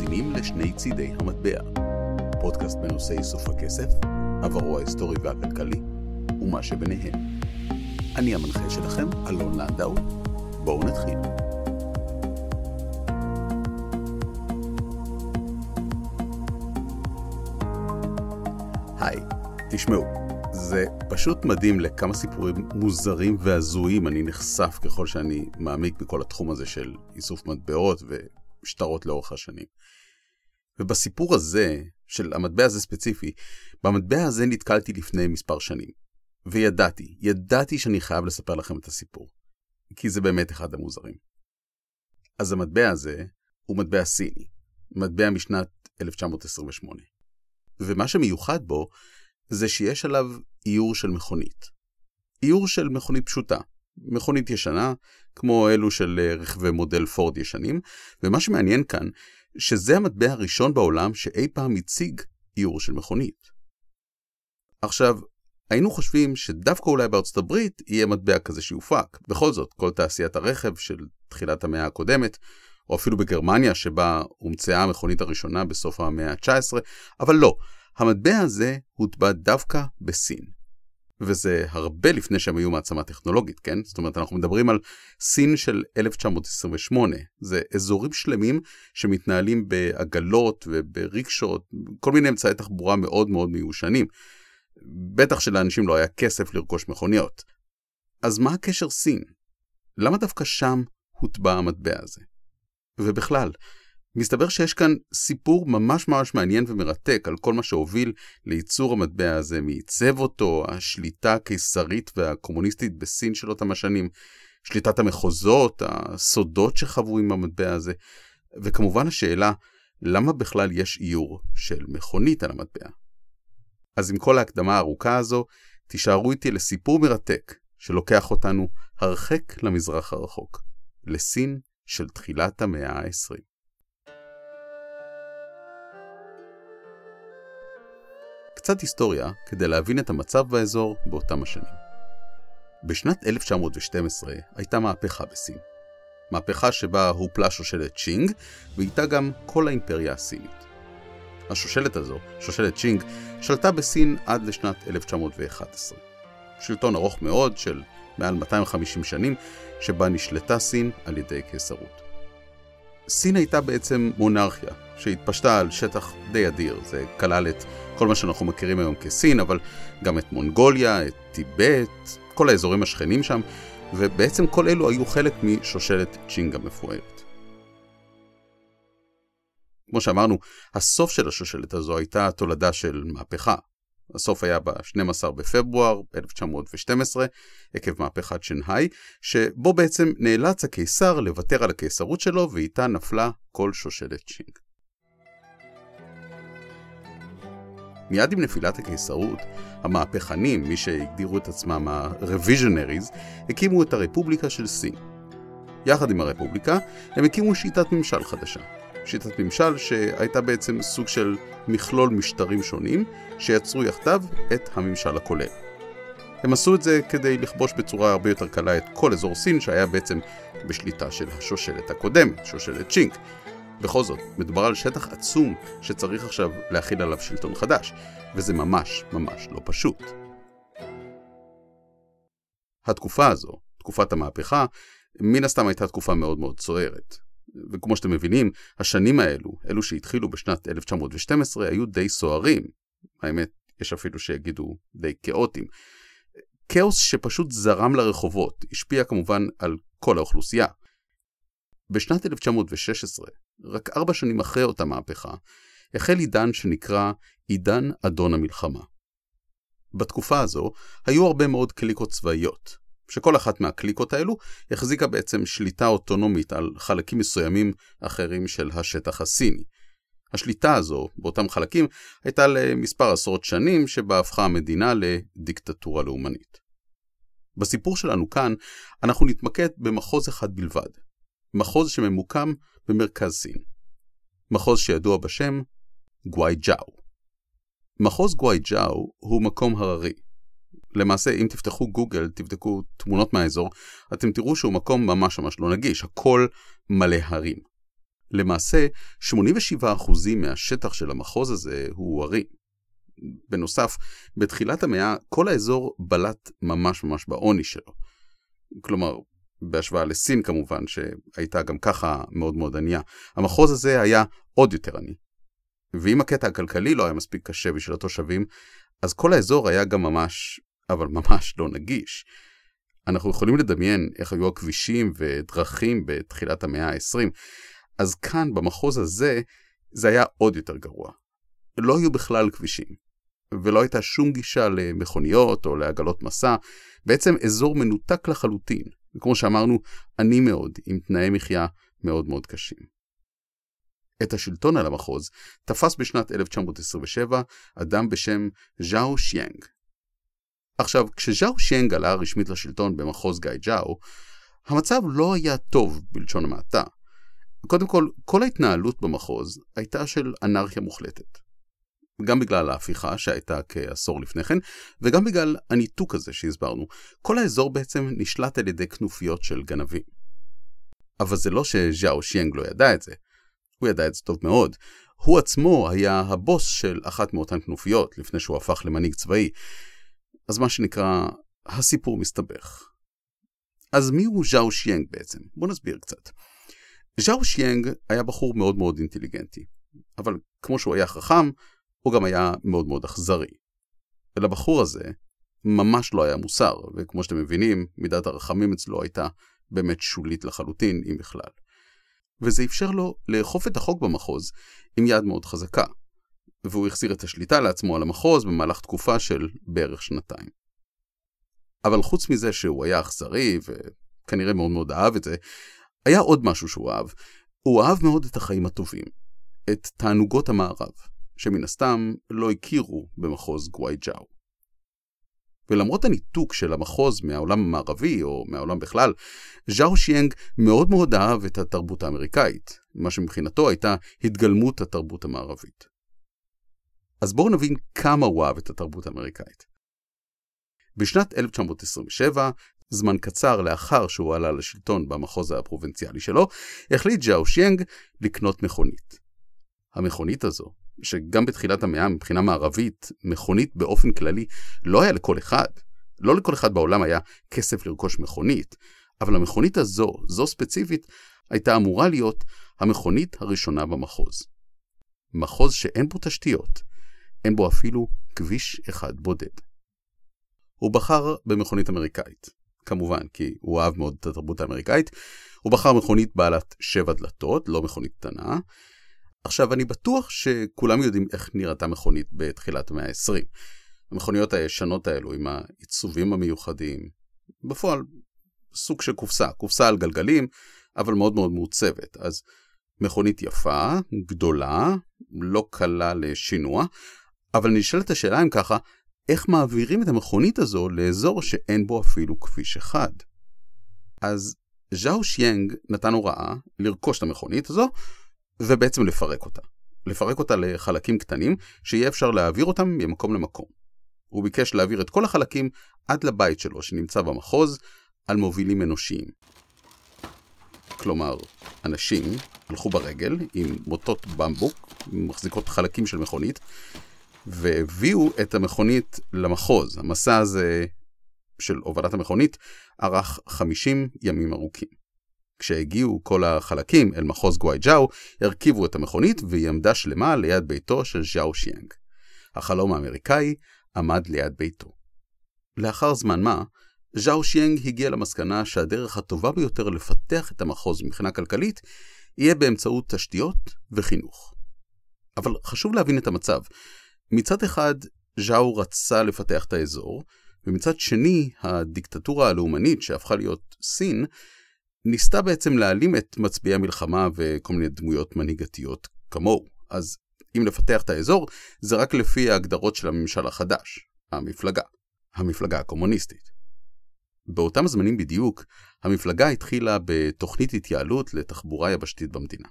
מאזינים לשני צידי המטבע, פודקאסט בנושא איסוף הכסף, עברו ההיסטורי והכלכלי, ומה שביניהם. אני המנחה שלכם, אלון לנדאו. בואו נתחיל. היי, תשמעו, זה פשוט מדהים לכמה סיפורים מוזרים והזויים אני נחשף ככל שאני מעמיק בכל התחום הזה של איסוף מטבעות ושטרות לאורך השנים. ובסיפור הזה, של המטבע הזה ספציפי, במטבע הזה נתקלתי לפני מספר שנים. וידעתי, ידעתי שאני חייב לספר לכם את הסיפור. כי זה באמת אחד המוזרים. אז המטבע הזה הוא מטבע סיני, מטבע משנת 1928. ומה שמיוחד בו זה שיש עליו איור של מכונית. איור של מכונית פשוטה, מכונית ישנה, כמו אלו של אה, רכבי מודל פורד ישנים, ומה שמעניין כאן, שזה המטבע הראשון בעולם שאי פעם הציג איור של מכונית. עכשיו, היינו חושבים שדווקא אולי בארצות הברית יהיה מטבע כזה שיופק. בכל זאת, כל תעשיית הרכב של תחילת המאה הקודמת, או אפילו בגרמניה שבה הומצאה המכונית הראשונה בסוף המאה ה-19, אבל לא, המטבע הזה הוטבע דווקא בסין. וזה הרבה לפני שהם היו מעצמה טכנולוגית, כן? זאת אומרת, אנחנו מדברים על סין של 1928. זה אזורים שלמים שמתנהלים בעגלות ובריקשות, כל מיני אמצעי תחבורה מאוד מאוד מיושנים. בטח שלאנשים לא היה כסף לרכוש מכוניות. אז מה הקשר סין? למה דווקא שם הוטבע המטבע הזה? ובכלל, מסתבר שיש כאן סיפור ממש ממש מעניין ומרתק על כל מה שהוביל לייצור המטבע הזה, מי עיצב אותו, השליטה הקיסרית והקומוניסטית בסין של אותם השנים, שליטת המחוזות, הסודות שחוו עם המטבע הזה, וכמובן השאלה, למה בכלל יש איור של מכונית על המטבע? אז עם כל ההקדמה הארוכה הזו, תישארו איתי לסיפור מרתק שלוקח אותנו הרחק למזרח הרחוק, לסין של תחילת המאה ה-20. קצת היסטוריה כדי להבין את המצב באזור באותם השנים. בשנת 1912 הייתה מהפכה בסין. מהפכה שבה הופלה שושלת צ'ינג, ואיתה גם כל האימפריה הסינית. השושלת הזו, שושלת צ'ינג, שלטה בסין עד לשנת 1911. שלטון ארוך מאוד של מעל 250 שנים, שבה נשלטה סין על ידי קיסרות. סין הייתה בעצם מונרכיה, שהתפשטה על שטח די אדיר. זה כלל את כל מה שאנחנו מכירים היום כסין, אבל גם את מונגוליה, את טיבט, כל האזורים השכנים שם, ובעצם כל אלו היו חלק משושלת צ'ינג המפוארת. כמו שאמרנו, הסוף של השושלת הזו הייתה תולדה של מהפכה. הסוף היה ב-12 בפברואר 1912, עקב מהפכת שינחאי, שבו בעצם נאלץ הקיסר לוותר על הקיסרות שלו, ואיתה נפלה כל שושלת צ'ינג. מיד עם נפילת הקיסרות, המהפכנים, מי שהגדירו את עצמם ה-revisionaries, הקימו את הרפובליקה של סין. יחד עם הרפובליקה, הם הקימו שיטת ממשל חדשה. שיטת ממשל שהייתה בעצם סוג של מכלול משטרים שונים, שיצרו יחדיו את הממשל הכולל. הם עשו את זה כדי לכבוש בצורה הרבה יותר קלה את כל אזור סין שהיה בעצם בשליטה של השושלת הקודמת, שושלת צ'ינק. בכל זאת, מדובר על שטח עצום שצריך עכשיו להכיל עליו שלטון חדש, וזה ממש ממש לא פשוט. התקופה הזו, תקופת המהפכה, מן הסתם הייתה תקופה מאוד מאוד סוערת. וכמו שאתם מבינים, השנים האלו, אלו שהתחילו בשנת 1912, היו די סוערים. האמת, יש אפילו שיגידו די כאוטיים. כאוס שפשוט זרם לרחובות, השפיע כמובן על כל האוכלוסייה. בשנת 1916, רק ארבע שנים אחרי אותה מהפכה, החל עידן שנקרא עידן אדון המלחמה. בתקופה הזו היו הרבה מאוד קליקות צבאיות, שכל אחת מהקליקות האלו החזיקה בעצם שליטה אוטונומית על חלקים מסוימים אחרים של השטח הסיני. השליטה הזו באותם חלקים הייתה למספר עשרות שנים שבה הפכה המדינה לדיקטטורה לאומנית. בסיפור שלנו כאן אנחנו נתמקד במחוז אחד בלבד, מחוז שממוקם במרכז סין. מחוז שידוע בשם גוואי ג'או. מחוז גוואי ג'או הוא מקום הררי, למעשה, אם תפתחו גוגל, תבדקו תמונות מהאזור, אתם תראו שהוא מקום ממש ממש לא נגיש, הכל מלא הרים. למעשה, 87% מהשטח של המחוז הזה הוא ערים. בנוסף, בתחילת המאה כל האזור בלט ממש ממש בעוני שלו. כלומר, בהשוואה לסין כמובן, שהייתה גם ככה מאוד מאוד ענייה. המחוז הזה היה עוד יותר עני. ואם הקטע הכלכלי לא היה מספיק קשה בשביל התושבים, אז כל האזור היה גם ממש, אבל ממש לא נגיש. אנחנו יכולים לדמיין איך היו הכבישים ודרכים בתחילת המאה ה-20, אז כאן, במחוז הזה, זה היה עוד יותר גרוע. לא היו בכלל כבישים, ולא הייתה שום גישה למכוניות או לעגלות מסע, בעצם אזור מנותק לחלוטין, וכמו שאמרנו, עני מאוד, עם תנאי מחיה מאוד מאוד קשים. את השלטון על המחוז תפס בשנת 1927 אדם בשם ז'או שיאנג. עכשיו, כשז'או שיאנג עלה רשמית לשלטון במחוז גאי ג'או, המצב לא היה טוב בלשון המעטה. קודם כל, כל ההתנהלות במחוז הייתה של אנרכיה מוחלטת. גם בגלל ההפיכה שהייתה כעשור לפני כן, וגם בגלל הניתוק הזה שהסברנו. כל האזור בעצם נשלט על ידי כנופיות של גנבים. אבל זה לא שז'או שיאנג לא ידע את זה. הוא ידע את זה טוב מאוד. הוא עצמו היה הבוס של אחת מאותן כנופיות לפני שהוא הפך למנהיג צבאי. אז מה שנקרא, הסיפור מסתבך. אז מי הוא ז'או שיאנג בעצם? בואו נסביר קצת. ז'או שיאנג היה בחור מאוד מאוד אינטליגנטי, אבל כמו שהוא היה חכם, הוא גם היה מאוד מאוד אכזרי. ולבחור הזה ממש לא היה מוסר, וכמו שאתם מבינים, מידת הרחמים אצלו הייתה באמת שולית לחלוטין, אם בכלל. וזה אפשר לו לאכוף את החוק במחוז עם יד מאוד חזקה, והוא החזיר את השליטה לעצמו על המחוז במהלך תקופה של בערך שנתיים. אבל חוץ מזה שהוא היה אכזרי, וכנראה מאוד מאוד אהב את זה, היה עוד משהו שהוא אהב. הוא אהב מאוד את החיים הטובים, את תענוגות המערב, שמן הסתם לא הכירו במחוז גוואי ג'או. ולמרות הניתוק של המחוז מהעולם המערבי, או מהעולם בכלל, ז'או שיאנג מאוד מאוד אהב את התרבות האמריקאית, מה שמבחינתו הייתה התגלמות התרבות המערבית. אז בואו נבין כמה הוא אהב את התרבות האמריקאית. בשנת 1927, זמן קצר לאחר שהוא עלה לשלטון במחוז הפרובינציאלי שלו, החליט ז'או שיאנג לקנות מכונית. המכונית הזו, שגם בתחילת המאה מבחינה מערבית, מכונית באופן כללי לא היה לכל אחד. לא לכל אחד בעולם היה כסף לרכוש מכונית, אבל המכונית הזו, זו ספציפית, הייתה אמורה להיות המכונית הראשונה במחוז. מחוז שאין בו תשתיות, אין בו אפילו כביש אחד בודד. הוא בחר במכונית אמריקאית, כמובן, כי הוא אהב מאוד את התרבות האמריקאית. הוא בחר מכונית בעלת שבע דלתות, לא מכונית קטנה, עכשיו, אני בטוח שכולם יודעים איך נראתה מכונית בתחילת המאה ה-20. המכוניות הישנות האלו עם העיצובים המיוחדים, בפועל סוג של קופסה, קופסה על גלגלים, אבל מאוד מאוד מעוצבת. אז מכונית יפה, גדולה, לא קלה לשינוע, אבל נשאלת השאלה אם ככה, איך מעבירים את המכונית הזו לאזור שאין בו אפילו כביש אחד? אז ז'או שיאנג נתן הוראה לרכוש את המכונית הזו, ובעצם לפרק אותה. לפרק אותה לחלקים קטנים, שיהיה אפשר להעביר אותם ממקום למקום. הוא ביקש להעביר את כל החלקים עד לבית שלו, שנמצא במחוז, על מובילים אנושיים. כלומר, אנשים הלכו ברגל עם מוטות במבוק, מחזיקות חלקים של מכונית, והביאו את המכונית למחוז. המסע הזה של הובלת המכונית ארך 50 ימים ארוכים. כשהגיעו כל החלקים אל מחוז גואי-ג'או, הרכיבו את המכונית והיא עמדה שלמה ליד ביתו של ז'או שיאנג. החלום האמריקאי עמד ליד ביתו. לאחר זמן מה, ז'או שיאנג הגיע למסקנה שהדרך הטובה ביותר לפתח את המחוז מבחינה כלכלית יהיה באמצעות תשתיות וחינוך. אבל חשוב להבין את המצב. מצד אחד, ז'או רצה לפתח את האזור, ומצד שני, הדיקטטורה הלאומנית שהפכה להיות סין, ניסתה בעצם להעלים את מצביעי המלחמה וכל מיני דמויות מנהיגתיות כמוהו. אז אם לפתח את האזור, זה רק לפי ההגדרות של הממשל החדש, המפלגה, המפלגה הקומוניסטית. באותם זמנים בדיוק, המפלגה התחילה בתוכנית התייעלות לתחבורה יבשתית במדינה.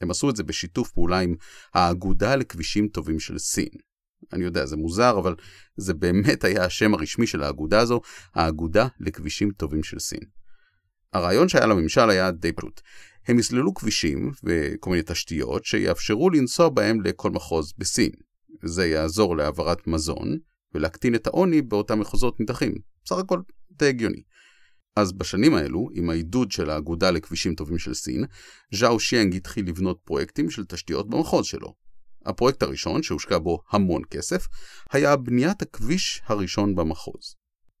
הם עשו את זה בשיתוף פעולה עם האגודה לכבישים טובים של סין. אני יודע, זה מוזר, אבל זה באמת היה השם הרשמי של האגודה הזו, האגודה לכבישים טובים של סין. הרעיון שהיה לממשל היה די פשוט. הם יסללו כבישים וכל מיני תשתיות שיאפשרו לנסוע בהם לכל מחוז בסין. זה יעזור להעברת מזון ולהקטין את העוני באותם מחוזות נידחים. בסך הכל די הגיוני. אז בשנים האלו, עם העידוד של האגודה לכבישים טובים של סין, ז'או שיאנג התחיל לבנות פרויקטים של תשתיות במחוז שלו. הפרויקט הראשון, שהושקע בו המון כסף, היה בניית הכביש הראשון במחוז.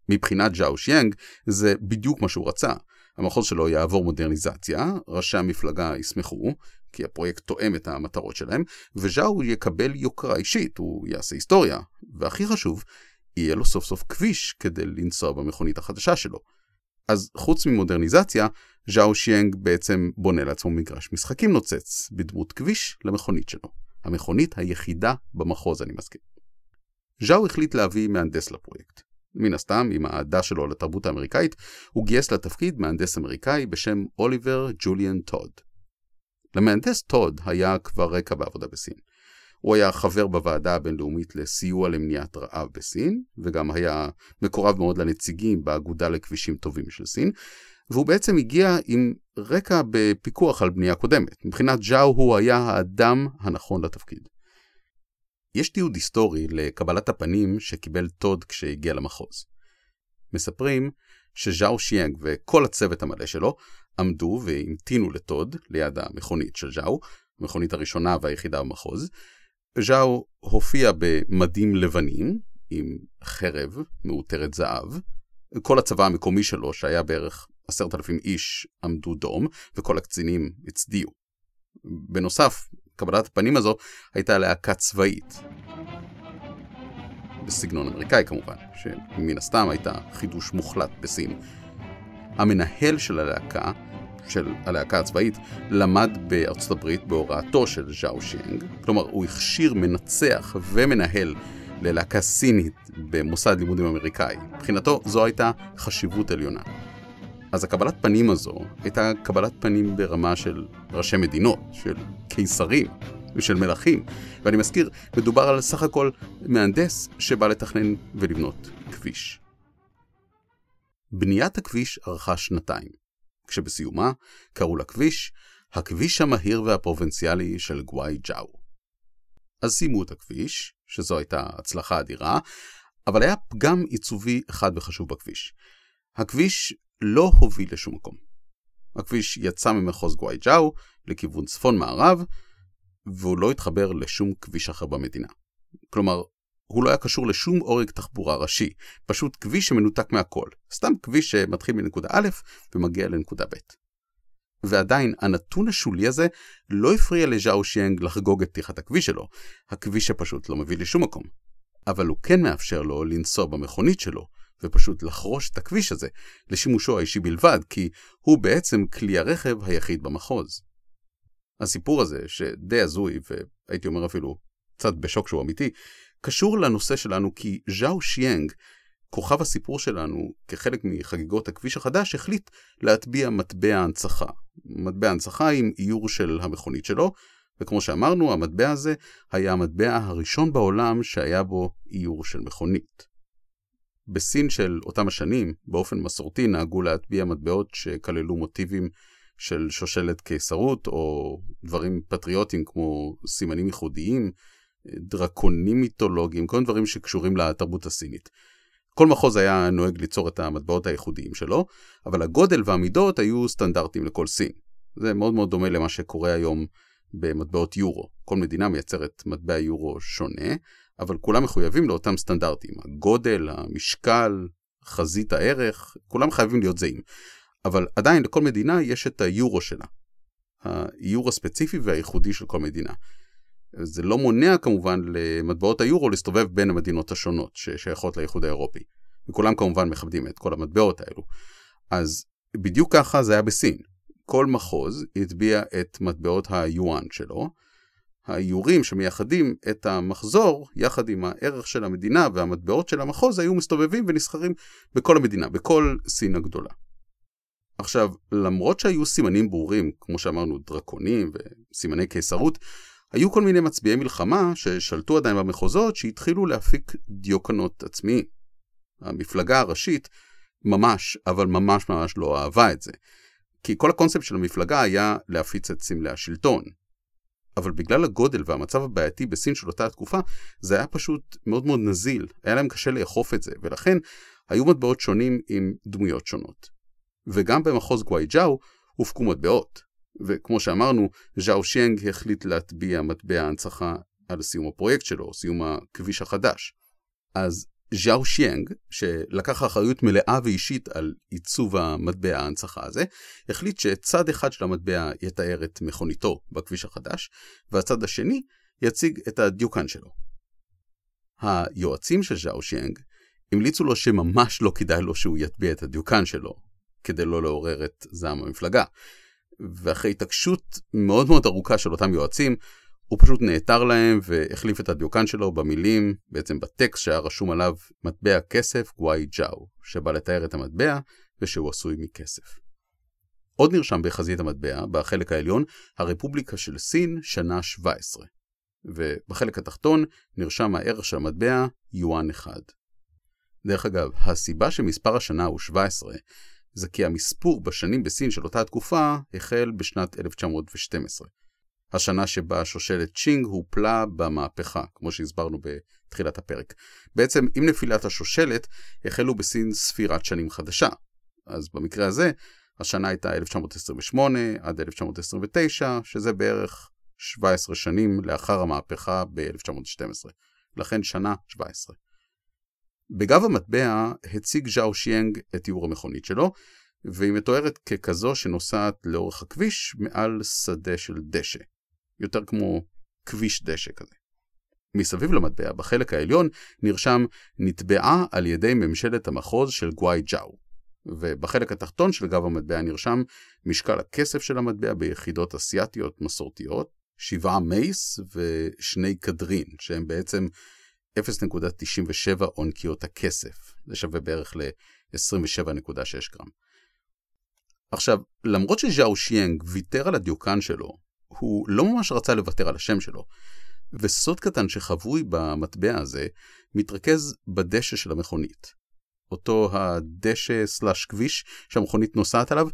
מבחינת ז'או שיאנג, זה בדיוק מה שהוא רצה. המחוז שלו יעבור מודרניזציה, ראשי המפלגה ישמחו, כי הפרויקט תואם את המטרות שלהם, וז'או יקבל יוקרה אישית, הוא יעשה היסטוריה, והכי חשוב, יהיה לו סוף סוף כביש כדי לנסוע במכונית החדשה שלו. אז חוץ ממודרניזציה, ז'או שיאנג בעצם בונה לעצמו מגרש משחקים נוצץ, בדמות כביש למכונית שלו. המכונית היחידה במחוז, אני מזכיר. ז'או החליט להביא מהנדס לפרויקט. מן הסתם, עם האהדה שלו לתרבות האמריקאית, הוא גייס לתפקיד מהנדס אמריקאי בשם אוליבר ג'וליאן טוד. למהנדס טוד היה כבר רקע בעבודה בסין. הוא היה חבר בוועדה הבינלאומית לסיוע למניעת רעב בסין, וגם היה מקורב מאוד לנציגים באגודה לכבישים טובים של סין, והוא בעצם הגיע עם רקע בפיקוח על בנייה קודמת. מבחינת ז'או הוא היה האדם הנכון לתפקיד. יש תיעוד היסטורי לקבלת הפנים שקיבל טוד כשהגיע למחוז. מספרים שז'או שיאנג וכל הצוות המלא שלו עמדו והמתינו לטוד ליד המכונית של ז'או, המכונית הראשונה והיחידה במחוז. ז'או הופיע במדים לבנים עם חרב מעוטרת זהב. כל הצבא המקומי שלו, שהיה בערך עשרת אלפים איש, עמדו דום, וכל הקצינים הצדיעו. בנוסף, קבלת הפנים הזו הייתה להקה צבאית. בסגנון אמריקאי כמובן, שמן הסתם הייתה חידוש מוחלט בסין. המנהל של הלהקה, של הלהקה הצבאית, למד בארצות הברית בהוראתו של ז'או שיאנג, כלומר הוא הכשיר מנצח ומנהל ללהקה סינית במוסד לימודים אמריקאי. מבחינתו זו הייתה חשיבות עליונה. אז הקבלת פנים הזו הייתה קבלת פנים ברמה של ראשי מדינות, של קיסרים ושל מלכים. ואני מזכיר, מדובר על סך הכל מהנדס שבא לתכנן ולבנות כביש. בניית הכביש ארכה שנתיים, כשבסיומה קראו לכביש הכביש המהיר והפרובינציאלי של גוואי ג'או. אז סיימו את הכביש, שזו הייתה הצלחה אדירה, אבל היה פגם עיצובי אחד וחשוב בכביש. הכביש לא הוביל לשום מקום. הכביש יצא ממחוז גואי-ג'או לכיוון צפון-מערב, והוא לא התחבר לשום כביש אחר במדינה. כלומר, הוא לא היה קשור לשום עורק תחבורה ראשי, פשוט כביש שמנותק מהכל. סתם כביש שמתחיל מנקודה א' ומגיע לנקודה ב'. ועדיין, הנתון השולי הזה לא הפריע לז'או שיאנג לחגוג את פתיחת הכביש שלו, הכביש שפשוט לא מביא לשום מקום. אבל הוא כן מאפשר לו לנסוע במכונית שלו, ופשוט לחרוש את הכביש הזה לשימושו האישי בלבד, כי הוא בעצם כלי הרכב היחיד במחוז. הסיפור הזה, שדי הזוי, והייתי אומר אפילו קצת בשוק שהוא אמיתי, קשור לנושא שלנו כי ז'או שיאנג, כוכב הסיפור שלנו, כחלק מחגיגות הכביש החדש, החליט להטביע מטבע הנצחה. מטבע הנצחה עם איור של המכונית שלו, וכמו שאמרנו, המטבע הזה היה המטבע הראשון בעולם שהיה בו איור של מכונית. בסין של אותם השנים, באופן מסורתי נהגו להטביע מטבעות שכללו מוטיבים של שושלת קיסרות, או דברים פטריוטיים כמו סימנים ייחודיים, דרקונים מיתולוגיים, כל דברים שקשורים לתרבות הסינית. כל מחוז היה נוהג ליצור את המטבעות הייחודיים שלו, אבל הגודל והמידות היו סטנדרטיים לכל סין. זה מאוד מאוד דומה למה שקורה היום במטבעות יורו. כל מדינה מייצרת מטבע יורו שונה, אבל כולם מחויבים לאותם סטנדרטים. הגודל, המשקל, חזית הערך, כולם חייבים להיות זהים. אבל עדיין לכל מדינה יש את היורו שלה. היורו הספציפי והייחודי של כל מדינה. זה לא מונע כמובן למטבעות היורו להסתובב בין המדינות השונות ששייכות לאיחוד האירופי. וכולם כמובן מכבדים את כל המטבעות האלו. אז בדיוק ככה זה היה בסין. כל מחוז הטביע את מטבעות היואן שלו, האיורים שמייחדים את המחזור, יחד עם הערך של המדינה והמטבעות של המחוז, היו מסתובבים ונסחרים בכל המדינה, בכל סין הגדולה. עכשיו, למרות שהיו סימנים ברורים, כמו שאמרנו, דרקונים וסימני קיסרות, היו כל מיני מצביעי מלחמה ששלטו עדיין במחוזות שהתחילו להפיק דיוקנות עצמיים. המפלגה הראשית ממש, אבל ממש ממש לא אהבה את זה. כי כל הקונספט של המפלגה היה להפיץ את סמלי השלטון. אבל בגלל הגודל והמצב הבעייתי בסין של אותה התקופה, זה היה פשוט מאוד מאוד נזיל, היה להם קשה לאכוף את זה, ולכן היו מטבעות שונים עם דמויות שונות. וגם במחוז גווייג'או הופקו מטבעות. וכמו שאמרנו, ז'או שיינג החליט להטביע מטבע ההנצחה על סיום הפרויקט שלו, סיום הכביש החדש. אז ז'או שיינג, שלקח אחריות מלאה ואישית על עיצוב המטבע ההנצחה הזה, החליט שצד אחד של המטבע יתאר את מכוניתו בכביש החדש, והצד השני יציג את הדיוקן שלו. היועצים של ז'או שיינג המליצו לו שממש לא כדאי לו שהוא יטביע את הדיוקן שלו, כדי לא לעורר את זעם המפלגה. ואחרי התעקשות מאוד מאוד ארוכה של אותם יועצים, הוא פשוט נעתר להם והחליף את הדיוקן שלו במילים, בעצם בטקסט שהיה רשום עליו מטבע כסף גוואי ג'או, שבא לתאר את המטבע ושהוא עשוי מכסף. עוד נרשם בחזית המטבע, בחלק העליון, הרפובליקה של סין, שנה 17. ובחלק התחתון נרשם הערך של המטבע, יואן אחד. דרך אגב, הסיבה שמספר השנה הוא 17, זה כי המספור בשנים בסין של אותה תקופה החל בשנת 1912. השנה שבה שושלת צ'ינג הופלה במהפכה, כמו שהסברנו בתחילת הפרק. בעצם עם נפילת השושלת החלו בסין ספירת שנים חדשה. אז במקרה הזה, השנה הייתה 1928 עד 1929, שזה בערך 17 שנים לאחר המהפכה ב-1912. לכן שנה 17. בגב המטבע הציג ז'או שיאנג את תיאור המכונית שלו, והיא מתוארת ככזו שנוסעת לאורך הכביש מעל שדה של דשא. יותר כמו כביש דשא כזה. מסביב למטבע, בחלק העליון, נרשם נתבעה על ידי ממשלת המחוז של גוואי ג'או. ובחלק התחתון של גב המטבע נרשם משקל הכסף של המטבע ביחידות אסיאתיות מסורתיות, שבעה מייס ושני קדרין, שהם בעצם 0.97 עונקיות הכסף. זה שווה בערך ל-27.6 גרם. עכשיו, למרות שז'או שיאנג ויתר על הדיוקן שלו, הוא לא ממש רצה לוותר על השם שלו. וסוד קטן שחבוי במטבע הזה מתרכז בדשא של המכונית. אותו הדשא סלאש כביש שהמכונית נוסעת עליו,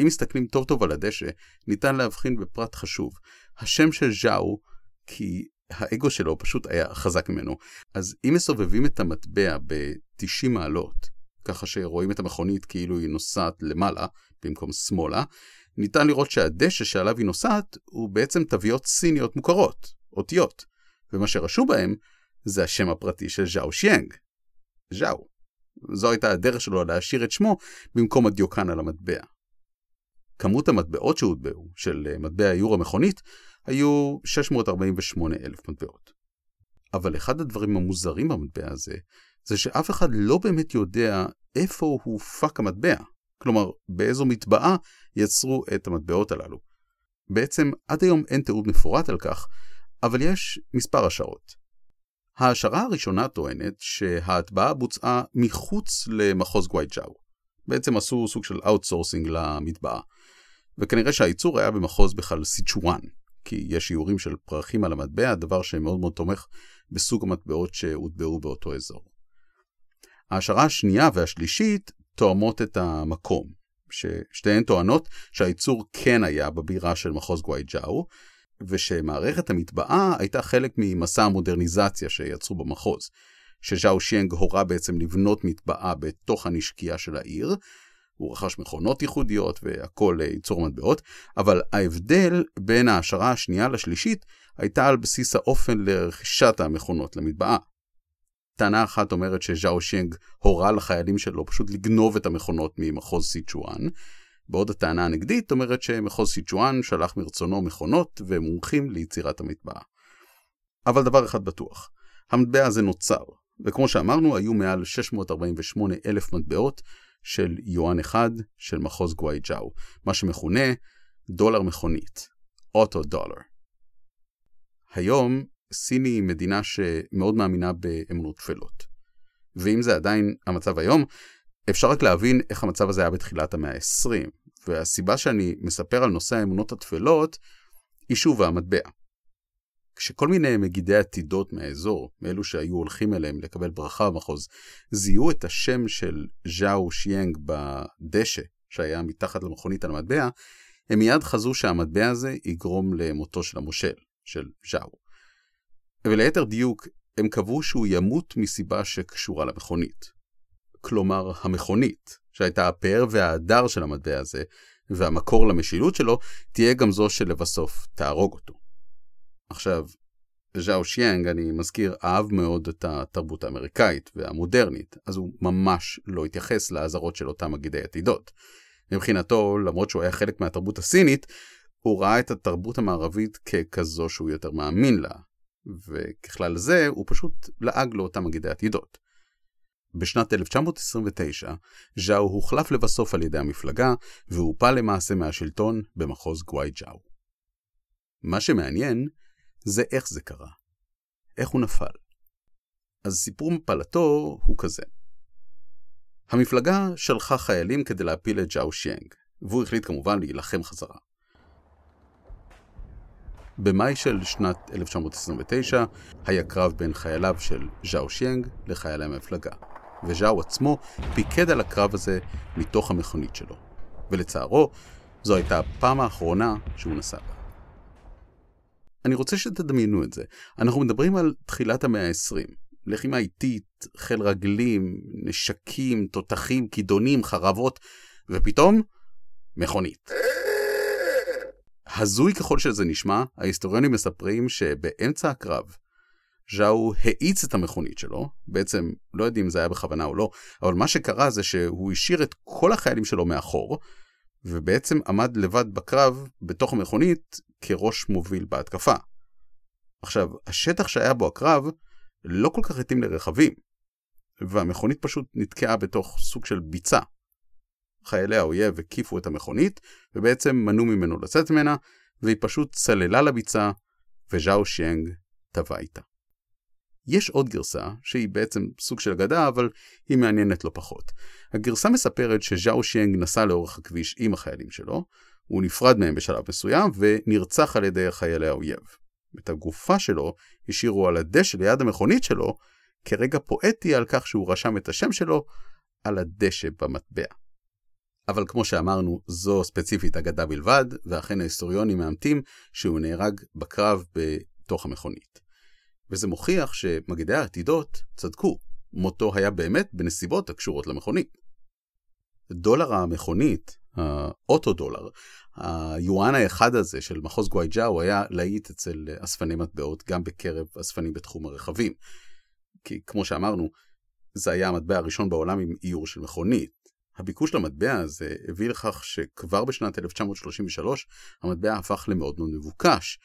אם מסתכלים טוב טוב על הדשא, ניתן להבחין בפרט חשוב. השם של ז'או, כי האגו שלו פשוט היה חזק ממנו. אז אם מסובבים את המטבע ב-90 מעלות, ככה שרואים את המכונית כאילו היא נוסעת למעלה במקום שמאלה, ניתן לראות שהדשא שעליו היא נוסעת הוא בעצם תוויות סיניות מוכרות, אותיות, ומה שרשום בהם זה השם הפרטי של ז'או שיאנג. ז'או. זו הייתה הדרך שלו להשאיר את שמו במקום הדיוקן על המטבע. כמות המטבעות שהוטבעו, של מטבע איור המכונית, היו 648 אלף מטבעות. אבל אחד הדברים המוזרים במטבע הזה, זה שאף אחד לא באמת יודע איפה הופק המטבע. כלומר, באיזו מטבעה יצרו את המטבעות הללו. בעצם עד היום אין תיעוד מפורט על כך, אבל יש מספר השערות. ההשערה הראשונה טוענת שההטבעה בוצעה מחוץ למחוז גווייג'או. בעצם עשו סוג של outsourcing למטבעה. וכנראה שהייצור היה במחוז בכלל סיצ'ואן, כי יש איורים של פרחים על המטבע, דבר שמאוד מאוד תומך בסוג המטבעות שהוטבעו באותו אזור. ההשערה השנייה והשלישית תואמות את המקום, ששתיהן טוענות שהייצור כן היה בבירה של מחוז גווייג'או, ושמערכת המטבעה הייתה חלק ממסע המודרניזציה שיצרו במחוז, שז'או שיינג הורה בעצם לבנות מטבעה בתוך הנשקייה של העיר, הוא רכש מכונות ייחודיות והכל ייצור מטבעות, אבל ההבדל בין ההשערה השנייה לשלישית הייתה על בסיס האופן לרכישת המכונות למטבעה. טענה אחת אומרת שז'או שינג הורה לחיילים שלו פשוט לגנוב את המכונות ממחוז סיצ'ואן, בעוד הטענה הנגדית אומרת שמחוז סיצ'ואן שלח מרצונו מכונות ומומחים ליצירת המטבעה. אבל דבר אחד בטוח, המטבע הזה נוצר, וכמו שאמרנו, היו מעל 648 אלף מטבעות של יואן אחד של מחוז גווייג'או, מה שמכונה דולר מכונית, אוטו דולר. היום סין היא מדינה שמאוד מאמינה באמונות טפלות. ואם זה עדיין המצב היום, אפשר רק להבין איך המצב הזה היה בתחילת המאה ה-20, והסיבה שאני מספר על נושא האמונות הטפלות היא שוב המטבע. כשכל מיני מגידי עתידות מהאזור, מאלו שהיו הולכים אליהם לקבל ברכה במחוז, זיהו את השם של ז'או שיאנג בדשא שהיה מתחת למכונית על המטבע, הם מיד חזו שהמטבע הזה יגרום למותו של המושל, של ז'או. וליתר דיוק, הם קבעו שהוא ימות מסיבה שקשורה למכונית. כלומר, המכונית, שהייתה הפאר וההדר של המטבע הזה, והמקור למשילות שלו, תהיה גם זו שלבסוף תהרוג אותו. עכשיו, ז'או שיאנג, אני מזכיר, אהב מאוד את התרבות האמריקאית והמודרנית, אז הוא ממש לא התייחס לאזהרות של אותם מגידי עתידות. מבחינתו, למרות שהוא היה חלק מהתרבות הסינית, הוא ראה את התרבות המערבית ככזו שהוא יותר מאמין לה, וככלל זה הוא פשוט לעג לאותם מגידי עתידות. בשנת 1929, ז'או הוחלף לבסוף על ידי המפלגה, והופל למעשה מהשלטון במחוז גוואי ג'או. מה שמעניין זה איך זה קרה. איך הוא נפל. אז סיפור מפלתו הוא כזה. המפלגה שלחה חיילים כדי להפיל את ז'או שיאנג, והוא החליט כמובן להילחם חזרה. במאי של שנת 1929 היה קרב בין חייליו של ז'או שיאנג לחיילי המפלגה, וז'או עצמו פיקד על הקרב הזה מתוך המכונית שלו, ולצערו, זו הייתה הפעם האחרונה שהוא נסע בה. אני רוצה שתדמיינו את זה. אנחנו מדברים על תחילת המאה ה-20. לחימה איטית, חיל רגלים, נשקים, תותחים, כידונים, חרבות, ופתאום, מכונית. הזוי ככל שזה נשמע, ההיסטוריונים מספרים שבאמצע הקרב, ז'או האיץ את המכונית שלו, בעצם לא יודעים אם זה היה בכוונה או לא, אבל מה שקרה זה שהוא השאיר את כל החיילים שלו מאחור, ובעצם עמד לבד בקרב בתוך המכונית כראש מוביל בהתקפה. עכשיו, השטח שהיה בו הקרב לא כל כך התאים לרכבים, והמכונית פשוט נתקעה בתוך סוג של ביצה. חיילי האויב הקיפו את המכונית, ובעצם מנעו ממנו לצאת ממנה, והיא פשוט צללה לביצה, וז'או שיאנג טבע איתה. יש עוד גרסה, שהיא בעצם סוג של אגדה, אבל היא מעניינת לא פחות. הגרסה מספרת שז'או שיאנג נסע לאורך הכביש עם החיילים שלו, הוא נפרד מהם בשלב מסוים, ונרצח על ידי חיילי האויב. את הגופה שלו השאירו על הדשא ליד המכונית שלו, כרגע פואטי על כך שהוא רשם את השם שלו על הדשא במטבע. אבל כמו שאמרנו, זו ספציפית אגדה בלבד, ואכן ההיסטוריונים מאמתים שהוא נהרג בקרב בתוך המכונית. וזה מוכיח שמגידי העתידות צדקו, מותו היה באמת בנסיבות הקשורות למכונית. דולר המכונית, האוטו דולר, היואן האחד הזה של מחוז גווייג'או היה להיט אצל אספני מטבעות גם בקרב אספנים בתחום הרכבים. כי כמו שאמרנו, זה היה המטבע הראשון בעולם עם איור של מכונית. הביקוש למטבע הזה הביא לכך שכבר בשנת 1933 המטבע הפך למאוד מאוד מבוקש,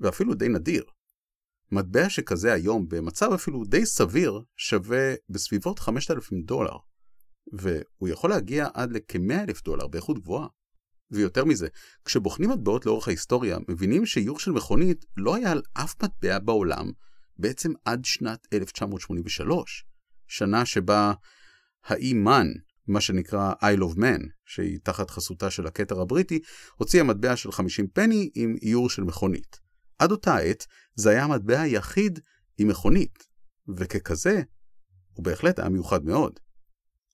ואפילו די נדיר. מטבע שכזה היום, במצב אפילו די סביר, שווה בסביבות 5,000 דולר. והוא יכול להגיע עד לכ-100 אלף דולר באיכות גבוהה. ויותר מזה, כשבוחנים מטבעות לאורך ההיסטוריה, מבינים שאיור של מכונית לא היה על אף מטבע בעולם בעצם עד שנת 1983, שנה שבה האי מן, מה שנקרא Isle of Man, שהיא תחת חסותה של הכתר הבריטי, הוציאה מטבע של 50 פני עם איור של מכונית. עד אותה עת, זה היה המטבע היחיד עם מכונית, וככזה, הוא בהחלט היה מיוחד מאוד.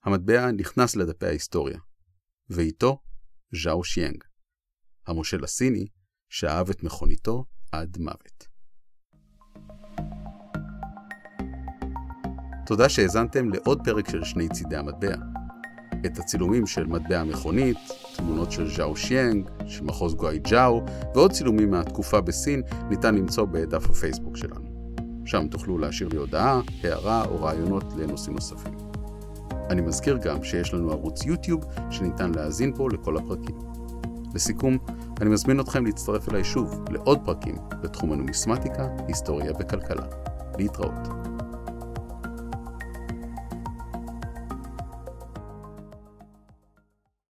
המטבע נכנס לדפי ההיסטוריה, ואיתו ז'או שיאנג, המושל הסיני שאהב את מכוניתו עד מוות. תודה שהאזנתם לעוד פרק של שני צידי המטבע. את הצילומים של מטבע המכונית, תמונות של ז'או שיאנג, של מחוז גואי ג'או, ועוד צילומים מהתקופה בסין ניתן למצוא בדף הפייסבוק שלנו. שם תוכלו להשאיר לי הודעה, הערה או רעיונות לנושאים נוספים. אני מזכיר גם שיש לנו ערוץ יוטיוב שניתן להאזין פה לכל הפרקים. לסיכום, אני מזמין אתכם להצטרף אליי שוב לעוד פרקים בתחום הנומיסמטיקה, היסטוריה וכלכלה. להתראות.